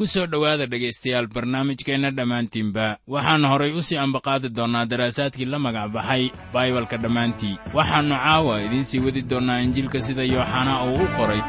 ku soo dhowaada dhegaystayaal barnaamijkeenna dhammaantiinba. Waxaannu horay u sii ambaqaadi doonnaa daraasaadkii la magac baxay baibalka dhammaantii. Waxaannu caawa idiin sii wadi doonnaa injiilka sida yooxanaa uu u qoray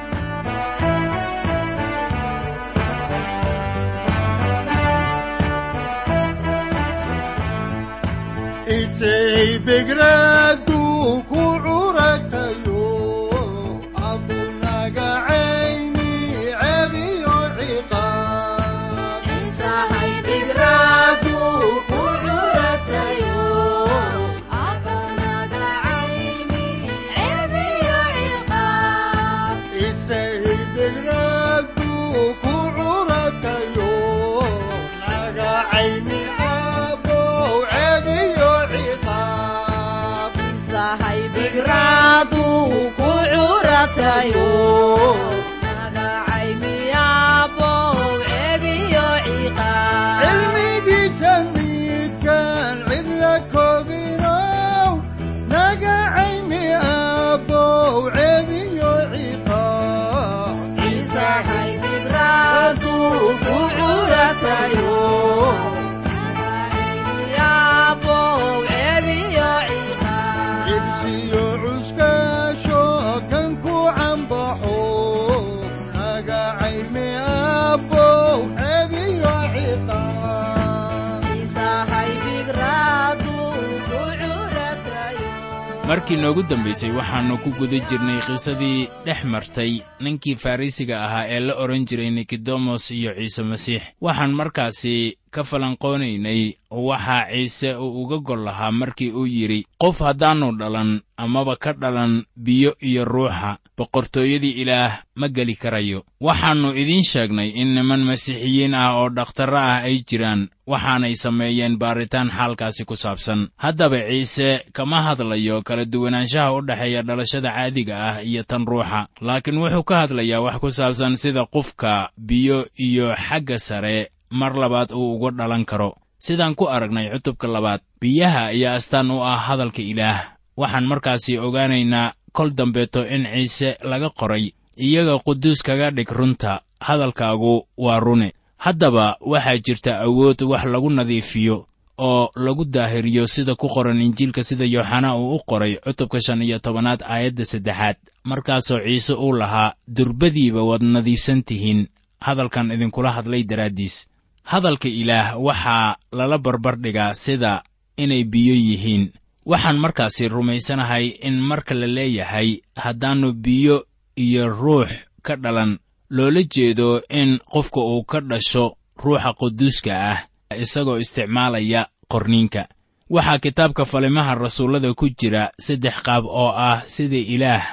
markii noogu dambaysay waxaannu ku guda jirnay qisadii dhex martay ninkii farrisiga ahaa ee la odhan jiray nikodemos iyo ciise masiix. Waxaan markaasi ka falanqoonaynay waxaa ciise uu uga gol lahaa markii uu yidhi qof haddaannu dhalan amaba ka dhalan biyo iyo ruuxa boqortooyadii ilaah ma geli karayo. Waxaannu idiin sheegnay in niman masiixiyiin ah oo dhakhtarro ah ay jiraan waxaanay sameeyeen baaritaan xaalkaasi ku saabsan. Haddaba ciise kama hadlayo kala duwanaanshaha u dhexeeya dhalashada caadiga ah iyo tan ruuxa laakiin wuxuu ka hadlayaa wax ku saabsan sida qofka biyo iyo xagga sare mar labaad uu uga dhalan karo. Sidaan ku aragnay cutubka labaad biyaha ayaa astaan u ah hadalka ilaah. Waxaan markaasi ogaanaynaa kol dambeeto in ciise laga qoray iyaga quduus kaga dhig runta. Hadalkaagu waa rune. Haddaba waxaa jirta awood wax lagu nadiifiyo oo lagu daahiriyo sida ku qoran injiilka sida yooxanaa uu u qoray cutubka shan iyo tobanaad aayadda saddexaad. Markaasoo ciise uu lahaa durbadiiba waad nadiifsan tihiin. Hadalkan idinkula hadlay daraaddiis hadalka ilaah waxaa lala barbardhigaa sida inay biyo yihiin. Waxaan markaasi rumaysanahay in marka la leeyahay haddaannu biyo iyo ruux ka dhalan loola jeedo in qofka uu ka dhasho ruuxa quduuska ah isagoo isticmaalaya qorniinka. Waxaa kitaabka falimaha rasuullada ku jira saddex qaab oo ah sida ilaah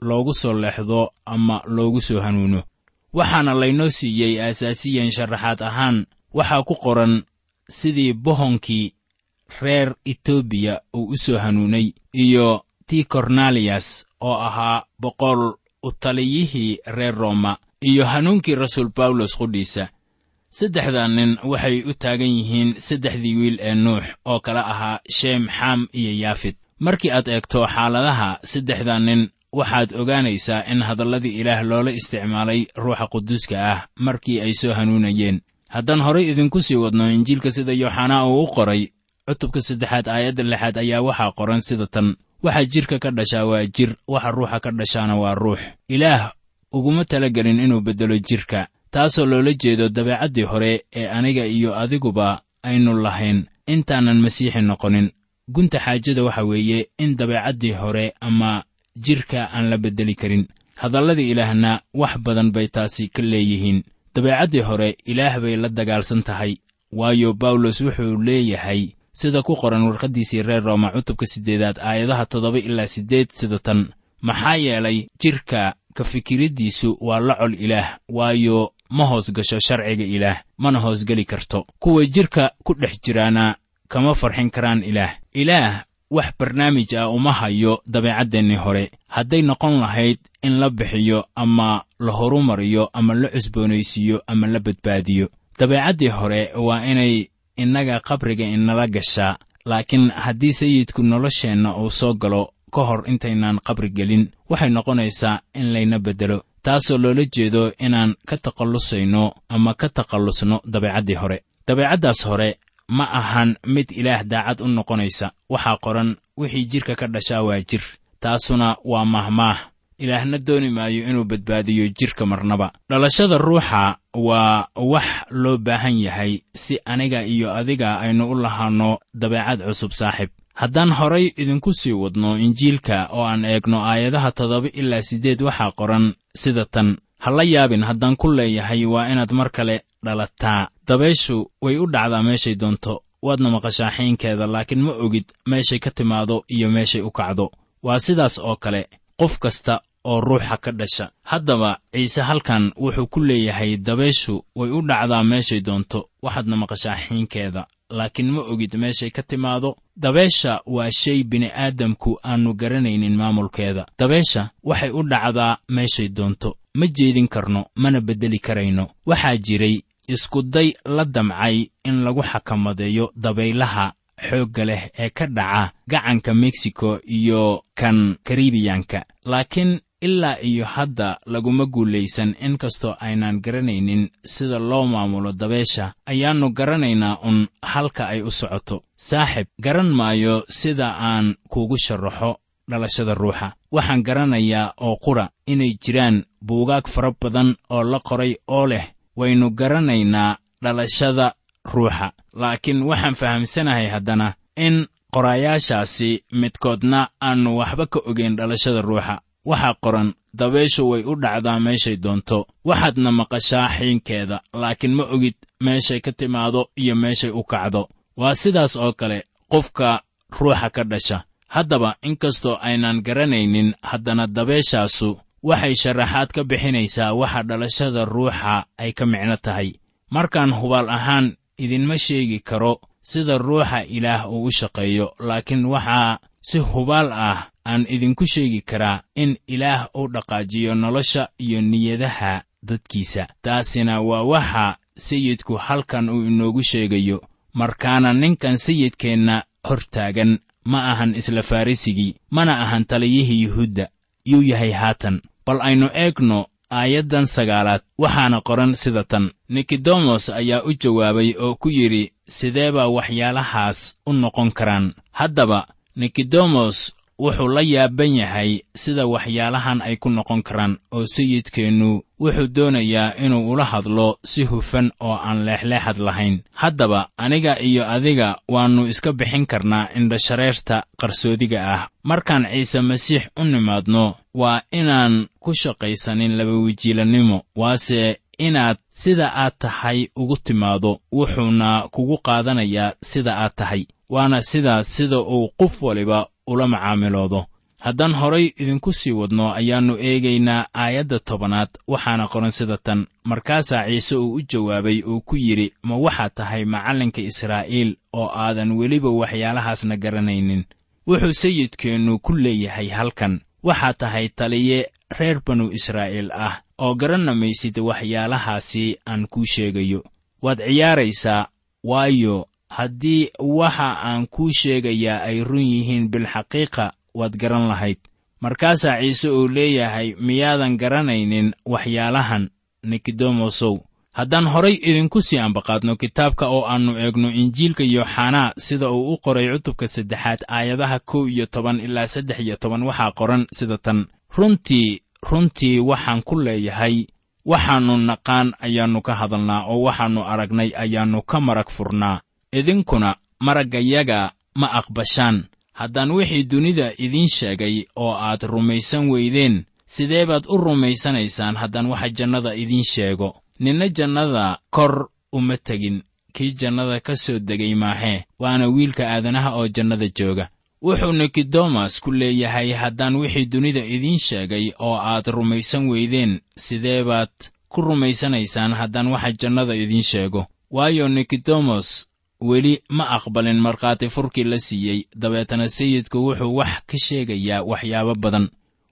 loogu soo leexdo ama loogu soo hanuuno. Waxaana laynoo siiyey aasaasiyan sharaxaad ahaan waxaa ku qoran sidii bohonkii reer etoobiya uu u soo hanuunay iyo tii kornaliyas oo ahaa boqol u taliyihii reer rooma iyo hanuunkii rasuul bawlos qudhiisa saddexdan nin waxay u taagan yihiin saddexdii wiil ee nuux oo kala ahaa sheem xam iyo yaafid markii aad eegto xaaladaha saddexdan nin waxaad ogaanaysaa in hadalladii ilaah loola isticmaalay ruuxa quduuska ah markii ay soo hanuunayeen haddaan horay idinku sii wadno injiilka sida yooxanaa uu u qoray cutubka saddexaad aayadda lixaad ayaa waxaa qoran sida tan. Waxa jidhka ka dhashaa waa jir waxa ruuxa ka dhashaana waa ruux. Ilaah uguma talagelin inuu beddelo jidhka taasoo loola jeedo dabeecaddii hore ee aniga iyo adiguba aynu lahayn. Intaanan masiixi noqonin. Gunta xaajada waxa weeye in dabeecaddii hore ama jidhka aan la beddeli karin. Hadalladii ilaahna wax badan bay taasi ka leeyihiin dabeecaddii hore ilaah bay la dagaalsan tahay waayo bawlos wuxuu leeyahay sida ku qoran warqaddiisii reer rooma cutubka siddeedaad aayadaha toddoba ilaa siddeed sida tan maxaa yeelay jidhka ka fikiraddiisu waa la col ilaah waayo ma hoos gasho sharciga ilaah mana hoosgeli karto. Kuwa jidhka ku dhex jiraana kama farxin karaan ilaah. Ilaah wax barnaamij ah uma hayo dabeecaddeenni hore. Hadday noqon lahayd in la bixiyo ama la horumariyo ama la cusboonaysiiyo ama la badbaadiyo. Dabeecaddii hore waa inay innaga qabriga inala gashaa laakiin haddii sayidku nolosheenna uu soo galo ka hor intaynaan qabri gelin waxay noqonaysaa in layna beddelo. Taasoo loola jeedo inaan ka takhallusayno ama ka takhallusno dabeecaddii hore. Dabeecaddaas hore ma ahan mid ilaah daacad u noqonaysa. Waxaa qoran wixii jidhka ka dhashaa waa jir taasuna waa mahmaah ilaahna dooni maayo inuu badbaadiyo jidhka marnaba. Dhalashada ruuxa waa wax loo baahan yahay si aniga iyo adiga aynu u lahaanno dabeecad cusub saaxiib haddaan horay idinku sii wadno injiilka oo aan eegno aayadaha toddoba ilaa siddeed waxaa qoran sida tan. Ha la yaabin haddaan ku leeyahay waa inaad mar kale dhalataa dabayshu way u dhacdaa meeshay doonto waadna maqashaa xiinkeeda laakiin ma ogid meeshay ka timaado iyo meeshay u kacdo. Waa sidaas oo kale qof kasta oo ruuxa ka dhasha. Haddaba ciise halkan wuxuu ku leeyahay dabayshu way u dhacdaa meeshay doonto waxaadna maqashaa xiinkeeda laakiin ma ogid meeshay ka timaado. Dabeesha waa shay bini'aadamku aannu garanaynin maamulkeeda. Dabeesha waxay u dhacdaa meeshay doonto. Ma jeedin karno mana beddeli karayno. Waxaa jiray iskuday la damcay in lagu xakamadeeyo dabaylaha xoogga leh ee ka dhaca gacanka meksiko iyo kan karibiyanka laakiin ilaa iyo hadda laguma guulaysan inkastoo aynaan garanaynin sida loo maamulo dabeesha ayaannu garanaynaa un halka ay u socoto. Saaxib garan maayo sida aan kuugu sharaxo dhalashada ruuxa. Waxaan garanayaa oo qura inay jiraan buugaag fara badan oo la qoray oo leh waynu garanaynaa dhalashada ruuxa. Laakiin waxaan fahamsanahay haddana in qoraayaashaasi midkoodna aannu waxba ka ogayn dhalashada ruuxa. Waxaa qoran dabayshu way u dhacdaa meeshay doonto. Waxaadna maqashaa xiinkeeda laakiin ma ogid meeshay ka timaado iyo meeshay u kacdo. Waa sidaas oo kale qofka ruuxa ka dhasha. Haddaba inkastoo aynaan garanaynin haddana dabeeshaasu waxay sharaxaad ka bixinaysaa waxa dhalashada ruuxa ay ka micno tahay. Markaan hubaal ahaan idinma sheegi karo sida ruuxa ilaah uu u shaqeeyo laakiin waxaa si hubaal ah aan idinku sheegi karaa in ilaah uu dhaqaajiyo nolosha iyo niyadaha dadkiisa. Taasina waa waxa sayidku halkan uu inoogu sheegayo markaana ninkan sayidkeenna hor taagan. Ma ahan isla farrisigii mana ahan taliyihii yuhuudda yuu yahay haatan. Bal aynu eegno aayaddan sagaalaad waxaana qoran sida tan. Nikodemos ayaa u jawaabay oo ku yidhi sidee baa waxyaalahaas u noqon karaan? Haddaba nikodemos wuxuu la yaaban yahay sida waxyaalahan ay ku noqon karaan oo sayidkeennu wuxuu doonayaa inuu ula hadlo si hufan oo aan leexleexad lahayn. Haddaba aniga iyo adiga waannu iska bixin karnaa indhashareerta qarsoodiga ah. Markaan ciise masiix u nimaadno waa inaan ku shaqaysanin labawejiilannimo waase inaad sida aad tahay ugu timaado wuxuuna kugu qaadanayaa sida aad tahay waana sidaas sida uu qof waliba ula macaamiloodo. Haddaan horay idinku sii wadno ayaannu eegaynaa aayadda tobanaad waxaana qoran sida tan. Markaasaa ciise uu u jawaabay uu ku yidhi ma waxaad tahay macallinka israa'iil oo aadan weliba waxyaalahaasna garanaynin. Wuxuu sayidkeennu ku leeyahay halkan waxaa tahay taliye reer banu israa'iil ah oo garanna maysid waxyaalahaasi aan kuu sheegayo. Waad ciyaaraysaa waayo haddii waxa aan kuu sheegayaa ay run yihiin bilxaqiiqa waad garan lahayd. Markaasaa ciise uu leeyahay miyaadan garanaynin waxyaalahan nikodemosow haddaan horay idinku sii ambaqaadno kitaabka oo aannu eegno injiilka yooxanaa sida uu u qoray cutubka saddexaad aayadaha kow iyo toban ilaa saddex iyo toban waxaa qoran sida tan. Runtii runtii waxaan ku leeyahay waxaannu naqaan ayaannu ka hadalnaa oo waxaannu aragnay ayaannu ka marag furnaa idinkuna maraggayaga ma aqbashaan. Haddaan wixii dunida idiin sheegay oo aad rumaysan weydeen sidee baad u rumaysanaysaan haddaan waxa jannada idiin sheego? Ninna jannada kor uma tegin kii jannada ka soo degay maahee waana wiilka aadanaha oo jannada jooga. Wuxuu nikodemas ku leeyahay haddaan wixii dunida idiin sheegay oo aad rumaysan weydeen sidee baad ku rumaysanaysaan haddaan waxa jannada idiin sheego? Waayo nikodemos weli ma aqbalin markhaati furkii la siiyey. Dabeetana sayidku wuxuu wax ka sheegayaa waxyaabo badan.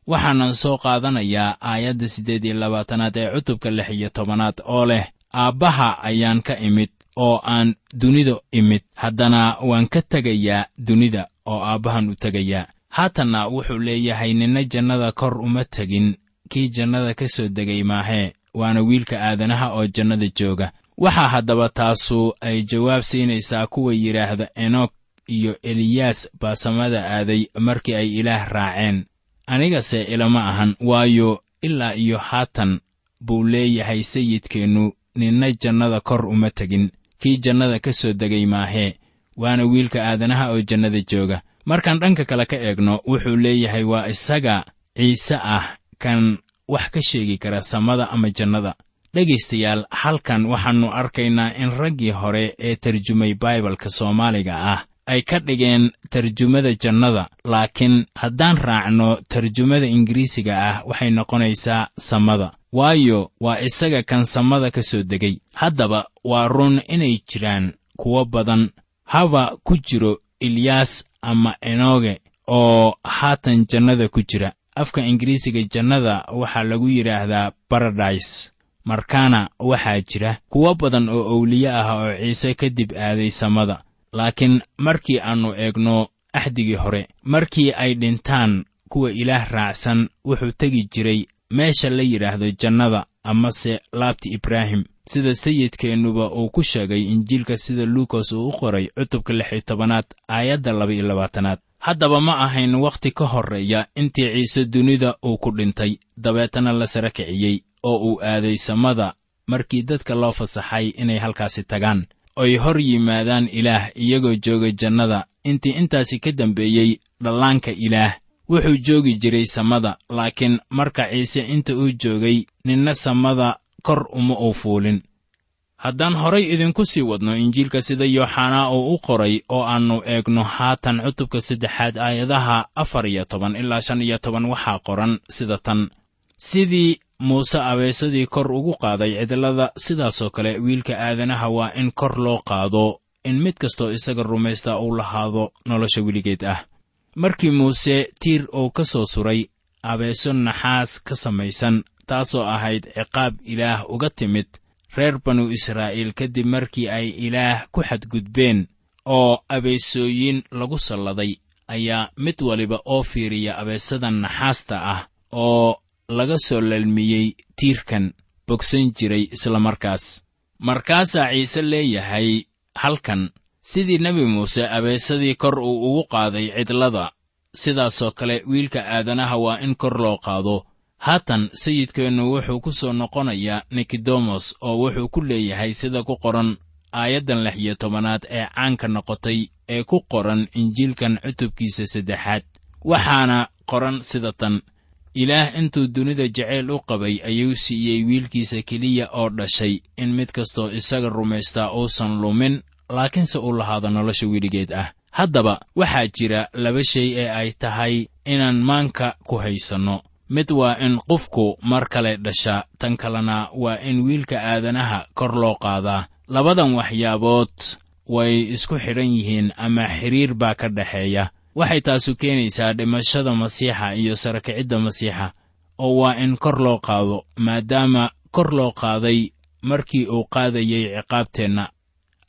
Waxaanan soo qaadanayaa aayadda siddeed iyo labaatanaad ee cutubka lix iyo tobanaad oo leh aabbaha ayaan ka imid oo aan dunida imid. Haddana waan ka tegayaa dunida oo aabbahan u tegayaa haatanna wuxuu leeyahay ninna jannada kor uma tegin kii jannada ka soo degay maahee waana wiilka aadanaha oo jannada jooga waxaa haddaba taasu ay jawaab siinaysaa kuwa yidhaahda enok iyo eliyaas baa samada aaday markii ay ilaah raaceen. Anigase ilama ahan waayo ilaa iyo haatan buu leeyahay sayidkeennu ninna jannada kor uma tegin kii jannada ka soo degay maahee waana wiilka aadanaha oo jannada jooga. Markaan dhanka kale ka eegno wuxuu leeyahay waa isaga ciise ah kan wax ka sheegi kara samada ama jannada dhegaystayaal halkan waxaannu arkaynaa in raggii hore ee tarjumay baibalka soomaaliga ah ay ka dhigeen tarjumada jannada laakiin haddaan raacno tarjumada ingiriisiga ah waxay noqonaysaa samada. Waayo waa isaga kan samada ka soo degay. Haddaba waa run inay jiraan kuwo badan. Haba ku jiro ilyaas ama enoge oo haatan jannada ku jira. Afka ingiriisiga jannada waxaa lagu yidhaahdaa baradais markaana waxaa jira kuwo badan oo owliye ah oo ciise kadib aaday samada. Laakiin markii aannu eegno axdigii hore markii ay dhintaan kuwa ilaah raacsan wuxuu tegi jiray meesha la yidhaahdo jannada amase laabti ibraahim sida sayidkeennuba uu ku sheegay injiilka sida luukas uu u qoray cutubka lix iyo tobanaad aayadda laba-iyo labaatanaad haddaba ma ahayn wakhti ka horreeya intii ciise dunida uu ku dhintay dabeetana la sara kiciyey oo uu aaday samada markii dadka loo fasaxay inay halkaasi tagaan. Oy hor yimaadaan ilaah iyagoo jooga jannada. Intii intaasi ka dambeeyey dhallaanka ilaah wuxuu joogi jiray samada laakiin marka ciise inta uu joogay ninna samada kor uma uu fuulin haddaan horay idinku sii wadno injiilka sida yooxanaa uu u qoray oo aannu eegno haatan cutubka saddexaad aayadaha afar iyo toban ilaa shan iyo toban waxaa qoran sida tan. Sidii muuse abeesadii kor ugu qaaday cidlada sidaasoo kale wiilka aadanaha waa in kor loo qaado in mid kastoo isaga rumaysta uu lahaado nolosha weligeed ah. Markii muuse tiir uu ka soo suray abeeso naxaas ka samaysan taasoo ahayd ciqaab ilaah uga timid reer banu israa'iil kadib markii ay ilaah ku xadgudbeen oo abeesooyin lagu salladay ayaa mid waliba oo fiiriya abeesada naxaasta ah oo laga soo lalmiyey tiirkan bogsan jiray islamarkaas markaasaa ciise leeyahay halkan sidii nebi muuse abeesadii kor uu ugu qaaday cidlada sidaasoo kale wiilka aadanaha waa in kor loo qaado haatan sayidkeennu wuxuu ku soo noqonayaa nikodemos oo wuxuu ku leeyahay sida ku qoran aayaddan lix iyo tobanaad ee caanka noqotay ee ku qoran injiilkan cutubkiisa saddexaad. Waxaana qoran sida tan ilaah intuu dunida jacayl u qabay ayuu siiyey wiilkiisa keliya oo dhashay in mid kastoo isaga rumaystaa uusan lumin laakiinse uu lahaado nolosha weligeed ah. Haddaba waxaa jira laba shay ee ay tahay inaan maanka ku haysanno mid waa in qofku mar kale dhasha tan kalena waa in wiilka aadanaha kor loo qaadaa labadan waxyaabood way isku xidhan yihiin ama xidhiir baa ka dhexeeya waxay taasu keenaysaa dhimashada masiixa iyo sarakicidda masiixa oo waa in kor loo qaado maadaama kor loo qaaday markii uu qaadayay ciqaabteenna.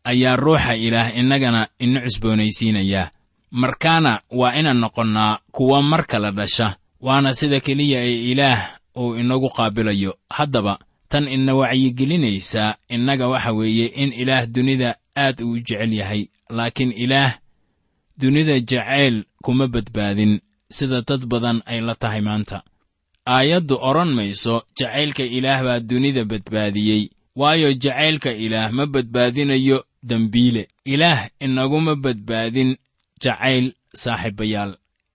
Ayaa ruuxa ilaah innagana ina cusboonaysiinayaa markaana waa inaan noqonnaa kuwa mar kale dhasha waana sida keliya ee ilaah uu inagu qaabilayo. Haddaba tan ina wacyigelinaysaa innaga waxa weeye in ilaah dunida aad uu jecel yahay laakiin ilaah dunida jacayl kuma badbaadin. Sida dad badan ay la tahay maanta. Aayaddu odhan mayso jacaylka ilaah baa dunida badbaadiyey waayo jacaylka ilaah ma badbaadinayo dembiile ilaah inaguma badbaadin jacayl saaxiibayaal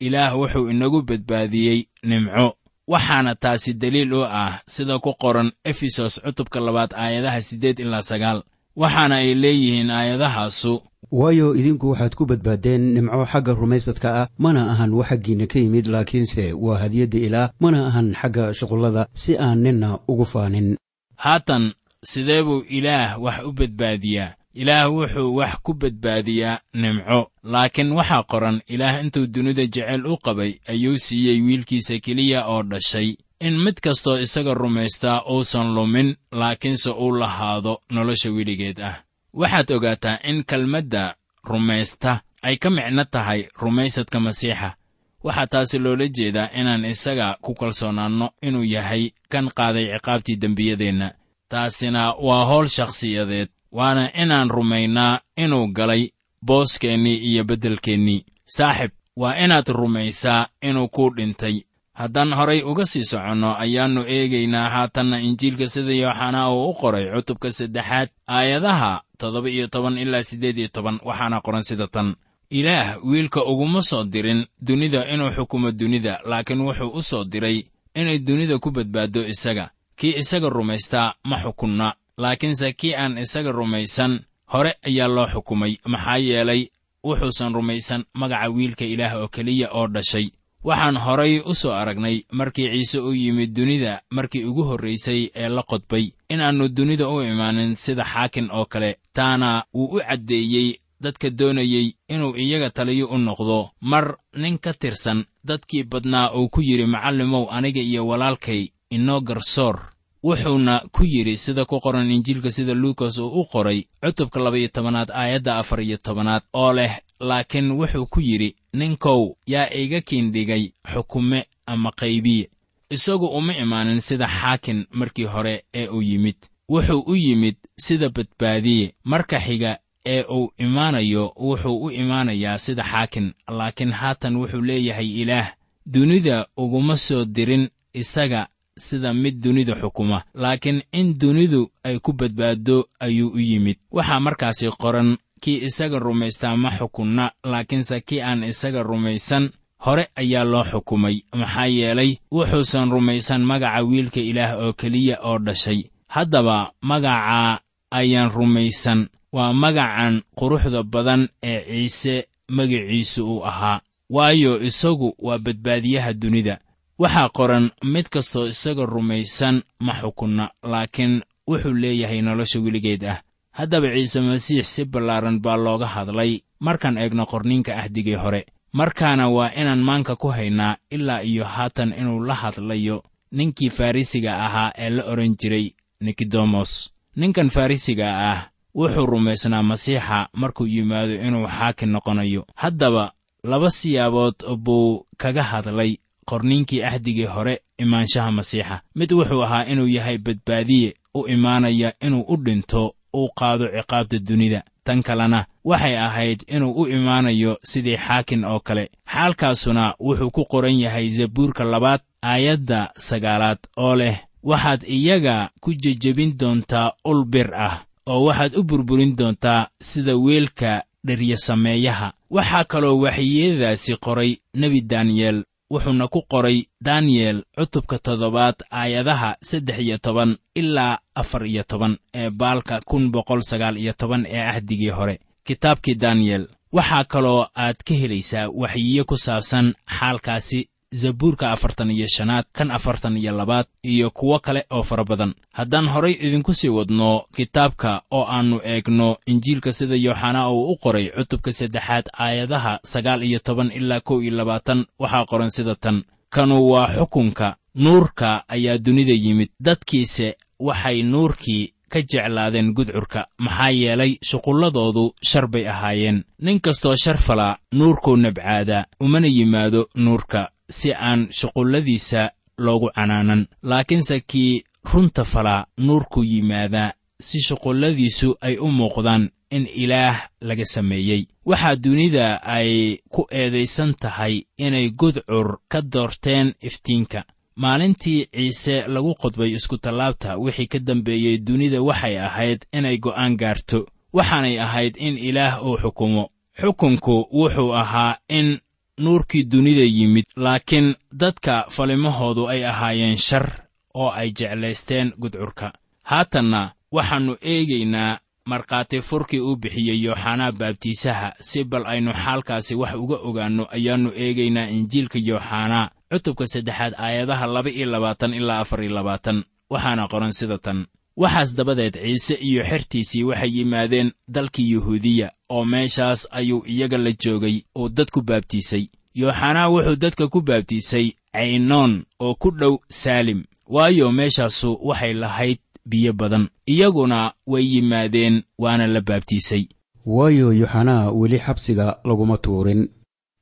ilaah wuxuu inagu badbaadiyey nimco. Waxaana taasi deliil u ah sida ku qoran efesos cutubka labaad aayadaha siddeed ilaa sagaal. Waxaana ay leeyihiin aayadahaasu. Waayo idinku waxaad ku badbaadeen nimco xagga rumaysadka ah mana ahan wax xaggiinna ka yimid laakiinse waa hadiyadda ilaah mana ahan xagga shuqullada si aan ninna ugu faanin. Haatan sidee buu ilaah wax u badbaadiyaa ilaah wuxuu wax ku badbaadiyaa nimco. Laakiin waxaa qoran ilaah intuu dunida jecel u qabay ayuu siiyey wiilkiisa keliya oo dhashay. In mid kastoo isaga rumaystaa uusan lumin laakiinse uu lahaado nolosha weligeed ah. Waxaad ogaataa in kelmadda rumaysta ay ka micno tahay rumaysadka masiixa. Waxaa taasi loola jeedaa inaan isaga ku kalsoonaanno inuu yahay kan qaaday ciqaabtii dembiyadeenna. Taasina waa howl shakhsiyadeed waana inaan rumaynaa inuu galay booskeenii iyo beddelkeennii. Saaxib waa inaad rumaysaa inuu kuu dhintay. Haddaan horay uga sii soconno ayaannu eegaynaa haatanna injiilka sida yooxanaa uu u qoray cutubka saddexaad aayadaha toddoba iyo toban ilaa siddeed iyo toban waxaana qoran sida tan. Ilaah wiilka uguma soo dirin dunida inuu xukumo dunida laakiin wuxuu u soo diray inay dunida ku badbaaddo isaga. Kii isaga rumaystaa ma xukunna laakiinse kii aan isaga rumaysan hore ayaa loo xukumay. Maxaa yeelay wuxuusan rumaysan magaca wiilka ilaah oo keliya oo dhashay. Waxaan horay u soo aragnay markii ciise u yimid dunida markii ugu horraysay ee la qodbay inaannu dunida u imaanin sida xaakin oo kale. Taana wuu u caddeeyey dadka doonayey inuu iyaga taliyo u noqdo. Mar nin ka tirsan dadkii badnaa uu ku yidhi macallimow aniga iyo walaalkay inoo garsoor wuxuuna ku yidhi sida ku qoran injiilka sida luukas uu u qoray cutubka laba-iyo tobanaad aayadda afar iyo tobanaad oo leh laakiin wuxuu ku yidhi ninkow yaa iga kiindhigay xukume ama qaybiye? Isagu uma imaanin sida xaakin markii hore ee uu yimid. Wuxuu u yimid sida badbaadiye. Marka xiga ee uu imaanayo wuxuu u imaanayaa sida xaakin laakiin haatan wuxuu leeyahay ilaah. Dunida uguma soo dirin isaga sida mid dunida xukuma laakiin in dunidu ay ku badbaaddo ayuu u yimid. Waxaa markaasi qoran kii isaga rumaystaa ma xukunna laakiinse kii aan isaga rumaysan hore ayaa loo xukumay. Maxaa yeelay wuxuusan rumaysan magaca wiilka ilaah oo keliya oo dhashay. Haddaba magacaa ayaan rumaysan. Waa magacan quruxda badan ee ciise magiciisu uu ahaa. Waayo isagu waa badbaadiyaha dunida waxaa qoran mid kastoo isaga rumaysan ma xukunna laakiin wuxuu leeyahay nolosha weligeed ah. Haddaba ciise masiix si ballaaran baa looga hadlay markaan eegno qorniinka ahdigii hore markaana waa inaan maanka ku haynaa ilaa iyo haatan inuu la hadlayo ninkii farrisiga ahaa ee la odhan jiray nikodemos ninkan farrisiga ah wuxuu rumaysnaa masiixa markuu yimaado inuu xaakin noqonayo. Haddaba laba siyaabood buu kaga hadlay qorniinkii ahdigii hore imaanshaha masiixa. Mid wuxuu ahaa inuu yahay badbaadiye u imaanaya inuu u dhinto uu qaado ciqaabta dunida. Tan kalena waxay ahayd inuu u imaanayo sidii xaakin oo kale. Xaalkaasuna wuxuu ku qoran yahay zabuurka labaad aayadda sagaalaad oo leh waxaad iyaga ku jejebin doontaa ul bir ah oo waxaad u burburin doontaa sida weelka dheryasameeyaha waxaa kaloo waxyiyadaasi qoray nebi daniyel wuxuuna ku qoray daniyel cutubka toddobaad aayadaha saddex iyo toban ilaa afar iyo toban ee baalka kun boqol sagaal iyo toban ee ahdigii hore. Kitaabkii daniyel waxaa kaloo aad ka helaysaa waxyiyo ku saabsan xaalkaasi zabuurka afartan iyo shanaad kan afartan iyo labaad iyo kuwo kale oo fara badan. Haddaan horay idinku sii wadno kitaabka oo aannu eegno injiilka sida yooxanaa uu u qoray cutubka saddexaad aayadaha sagaal iyo toban ilaa kow iyo labaatan waxaa qoran sida tan. Kanu waa xukunka nuurka ayaa dunida yimid. Dadkiise waxay nuurkii ka jeclaadeen gudcurka maxaa yeelay shuqulladoodu shar bay ahaayeen. Nin kastoo shar falaa nuurkuu nabcaadaa umana yimaado nuurka si aan shuqulladiisa loogu canaanan. Laakiinse kii runta falaa nuurkuu yimaadaa si shuqulladiisu ay u muuqdaan in ilaah laga sameeyey. Waxaa dunida ay ku eedaysan tahay inay gudcur ka doorteen iftiinka. Maalintii ciise lagu qodbay iskutallaabta wixii ka dambeeyey dunida waxay ahayd inay go'aan gaarto. Waxaanay ahayd in ilaah uu xukumo. Xukunku wuxuu ahaa in nuurkii dunida yimid laakiin dadka falimahoodu ay ahaayeen shar oo ay jeclaysteen gudcurka. Haatanna waxaannu eegaynaa markhaati furkii uu bixiyey yooxanaa baabtiisaha si bal aynu xaalkaasi wax uga ogaanno ayaannu eegaynaa injiilka yooxanaa cutubka saddexaad aayadaha laba iyo labaatan ilaa afar iyo labaatan. Waxaana qoran sida tan waxaas dabadeed ciise iyo xertiisii waxay yimaadeen dalkii yuhuudiya oo meeshaas ayuu iyaga la joogay oo dad ku baabtiisay. Yooxanaa wuxuu dadka ku baabtiisay caynoon oo ku dhow saalim waayo meeshaasu waxay lahayd biyo badan. Iyaguna way yimaadeen waana la baabtiisay. Waayo yooxanaa weli xabsiga laguma tuurin.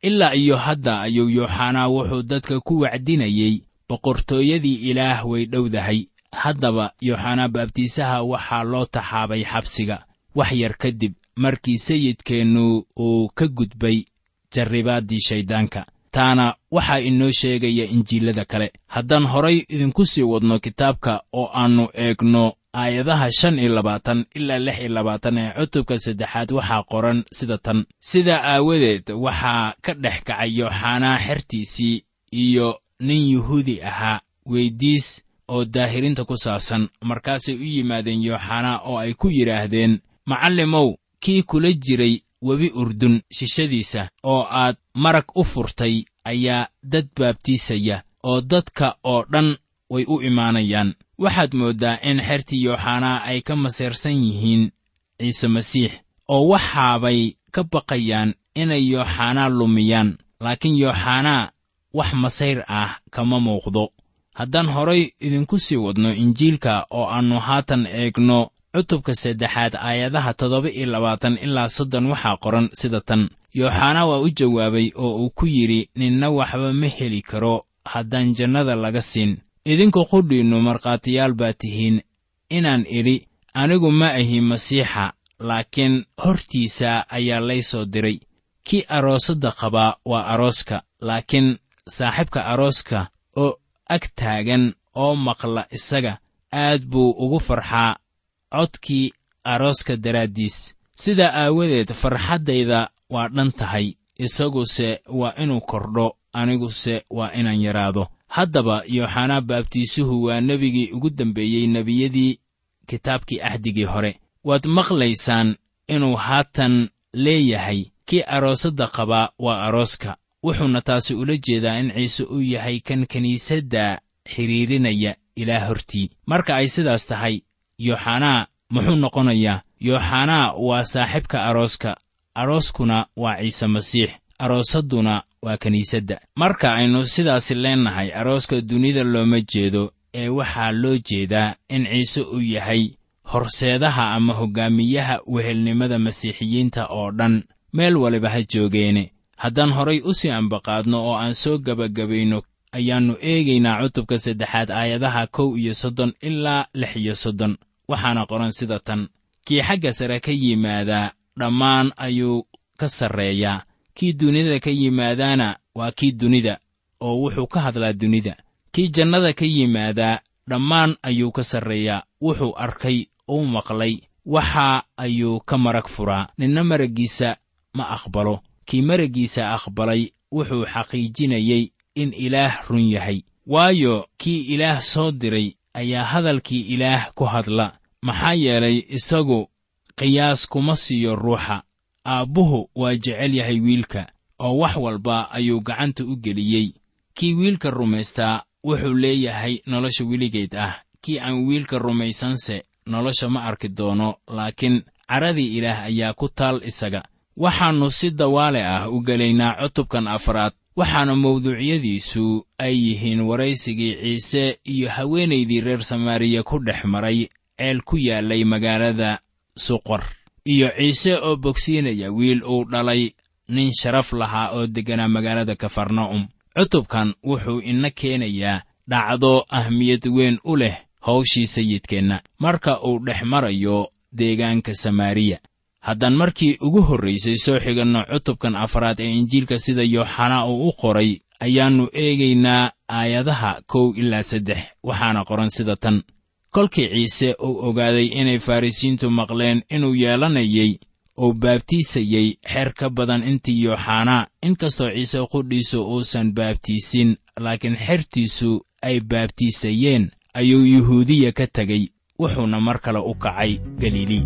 Ilaa iyo hadda ayuu yooxanaa wuxuu dadka ku wacdinayey boqortooyadii ilaah way dhowdahay haddaba yooxanaa baabtiisaha waxaa loo taxaabay xabsiga. Wax yar kadib markii sayidkeennu uu ka gudbay jarribaaddii shayddaanka taana waxaa inoo sheegaya injiilada kale. Haddaan horay idinku sii wadno kitaabka oo aannu eegno aayadaha shan iyo labaatan ilaa lix iyo labaatan ee cutubka saddexaad waxaa qoran sida tan. Sidaa aawadeed waxaa ka dhex kacay yooxanaa xertiisii iyo nin yuhuudi ahaa. Weyddiis oo daahirinta ku saabsan. Markaasay u yimaadeen yooxanaa oo ay ku yidhaahdeen macallimow kii kula jiray webi urdun shishadiisa oo aad marag u furtay ayaa dad baabtiisaya oo dadka oo dhan way u imaanayaan. Waxaad mooddaa in xertii yooxanaa ay ka maseersan yihiin ciise masiix oo waxaabay ka baqayaan inay yooxanaa lumiyaan. Laakiin yooxanaa wax masayr ah kama muuqdo haddaan horay idinku sii wadno injiilka oo aannu haatan eegno cutubka saddexaad aayadaha toddoba iyo labaatan ilaa soddon waxaa qoran sida tan. Yooxanaa waa u jawaabay oo uu ku yidhi ninna waxba ma heli karo haddaan jannada laga siin. Idinku qudhiinnu markhaatiyaal baa tihiin inaan idhi anigu ma ahi masiixa laakiin hortiisa ayaa lay soo diray. Kii aroosadda qabaa waa arooska laakiin saaxiibka arooska oo ag taagan oo maqla isaga aad buu ugu farxaa codkii arooska daraaddiis. Sidaa aawadeed farxaddayda waa dhan tahay isaguse waa inuu kordho aniguse waa inaan yaraado. Haddaba yooxanaa baabtiisuhu waa nebigii ugu dambeeyey nebiyadii kitaabkii axdigii hore. Waad maqlaysaan inuu haatan leeyahay kii aroosadda qabaa waa arooska wuxuuna taasi ula jeedaa in ciise uu yahay kan kiniisadda xidhiirinaya ilaa hortii. Marka ay sidaas tahay yooxanaa muxuu noqonayaa yooxanaa waa saaxiibka arooska. Arooskuna waa ciise masiix aroosadduna waa kiniisadda. Marka aynu sidaasi leennahay arooska dunida looma jeedo ee waxaa loo jeedaa in ciise uu yahay horseedaha ama hoggaamiyaha wehelnimada masiixiyiinta oo dhan. Meel waliba ha joogeene haddaan horay u sii ambaqaadno oo aan soo gebagabayno ayaannu eegaynaa cutubka saddexaad aayadaha kow iyo soddon ilaa lix iyo soddon. Waxaana qoran sida tan. Kii xagga sare ka yimaadaa dhammaan ayuu ka sarreeyaa. Kii dunida ka yimaadaana waa kii dunida oo wuxuu ka hadlaa dunida. Kii jannada ka yimaadaa dhammaan ayuu ka sarreeyaa. Wuxuu arkay uu maqlay. Waxa ayuu ka marag furaa. Ninna maraggiisa ma aqbalo kii maraggiisa aqbalay wuxuu xaqiijinayey in ilaah run yahay. Waayo kii ilaah soo diray ayaa hadalkii ilaah ku hadla. Maxaa yeelay isagu qiyaas kuma siiyo ruuxa. Aabbuhu waa jecel yahay wiilka oo wax walba ayuu gacanta u geliyey. Kii wiilka rumaystaa wuxuu leeyahay nolosha weligeed ah. Kii aan wiilka rumaysanse nolosha ma arki doono laakiin caradii ilaah ayaa ku taal isaga waxaannu si dawaale ah u gelaynaa cutubkan afraad. Waxaana mawduucyadiisu ay yihiin waraysigii ciise iyo haweenaydii reer samaariya ku dhex maray ceel ku yaallay magaalada suqor. Iyo ciise oo bogsiinaya wiil uu dhalay nin sharaf lahaa oo degganaa magaalada kafarna'um. Cutubkan wuxuu ina keenayaa dhacdo ahmiyad weyn u leh hawshii sayidkeenna marka uu dhex marayo deegaanka samaariya haddaan markii ugu horraysay soo xiganno cutubkan afraad ee injiilka sida yooxanaa uu u qoray ayaannu eegaynaa aayadaha kow ilaa saddex waxaana qoran sida tan. Kolkii ciise uu ogaaday inay farrisiintu maqleen inuu yeelanayay oo baabtiisayey xeer ka badan intii yooxanaa inkastoo ciise qudhiisu uusan baabtiisin laakiin xertiisu ay baabtiisayeen ayuu yuhuudiya ka tegey wuxuuna mar kale u kacay galili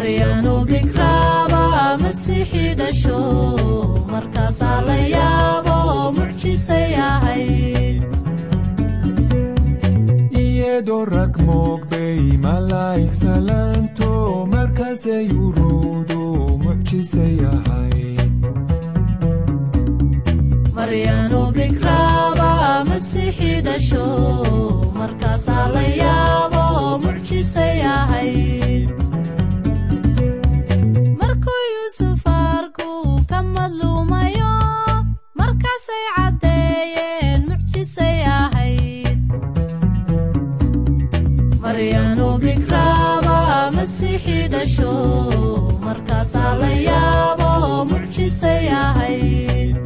maryanu bikraaba masiixii dhasho markaasaa la yaabo mucjisay ahayd iyadoo rag moogbay malaa'ig salaanto markaasay uroodo mucjisay ahayd maryanu bikraaba masiixii dhasho markaasaa la yaabo mucjisay ahayd masiixii dhasho markaasaa la yaabo mucjisay ahayd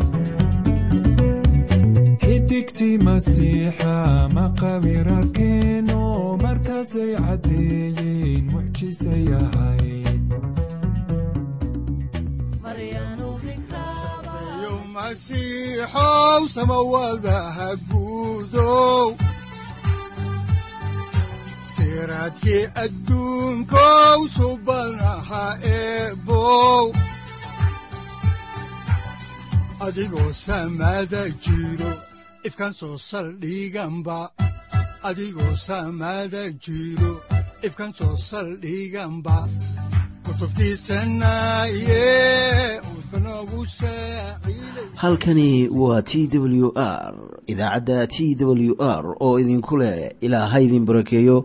xidigtii masiixa maqawira keeno markaasay caddeeyeen mucjisay ahayd siraadkii adduunkow subanaha eebow adigoo samada jiro ifkan soo saldhiganba adigoo samada jiro ifkan soo saldhiganba halkani waa t w r idaacadda t w r oo idinku leh ilaa ha idin barakeeyo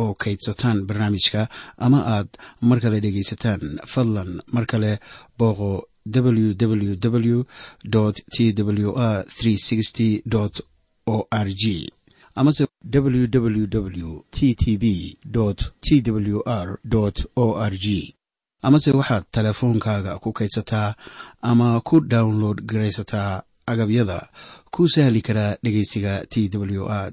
oo kaydsataan barnaamijka ama aad mar kale dhegaysataan fadlan mar kale booqo www t w r o r g amase www t t b t w r o r g amase waxaad teleefoonkaaga ku kaydsataa ama ku download garaysataa agabyada ku sahli karaa dhegeysiga t w r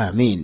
aamiin